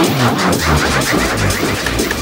I'm not going to do that.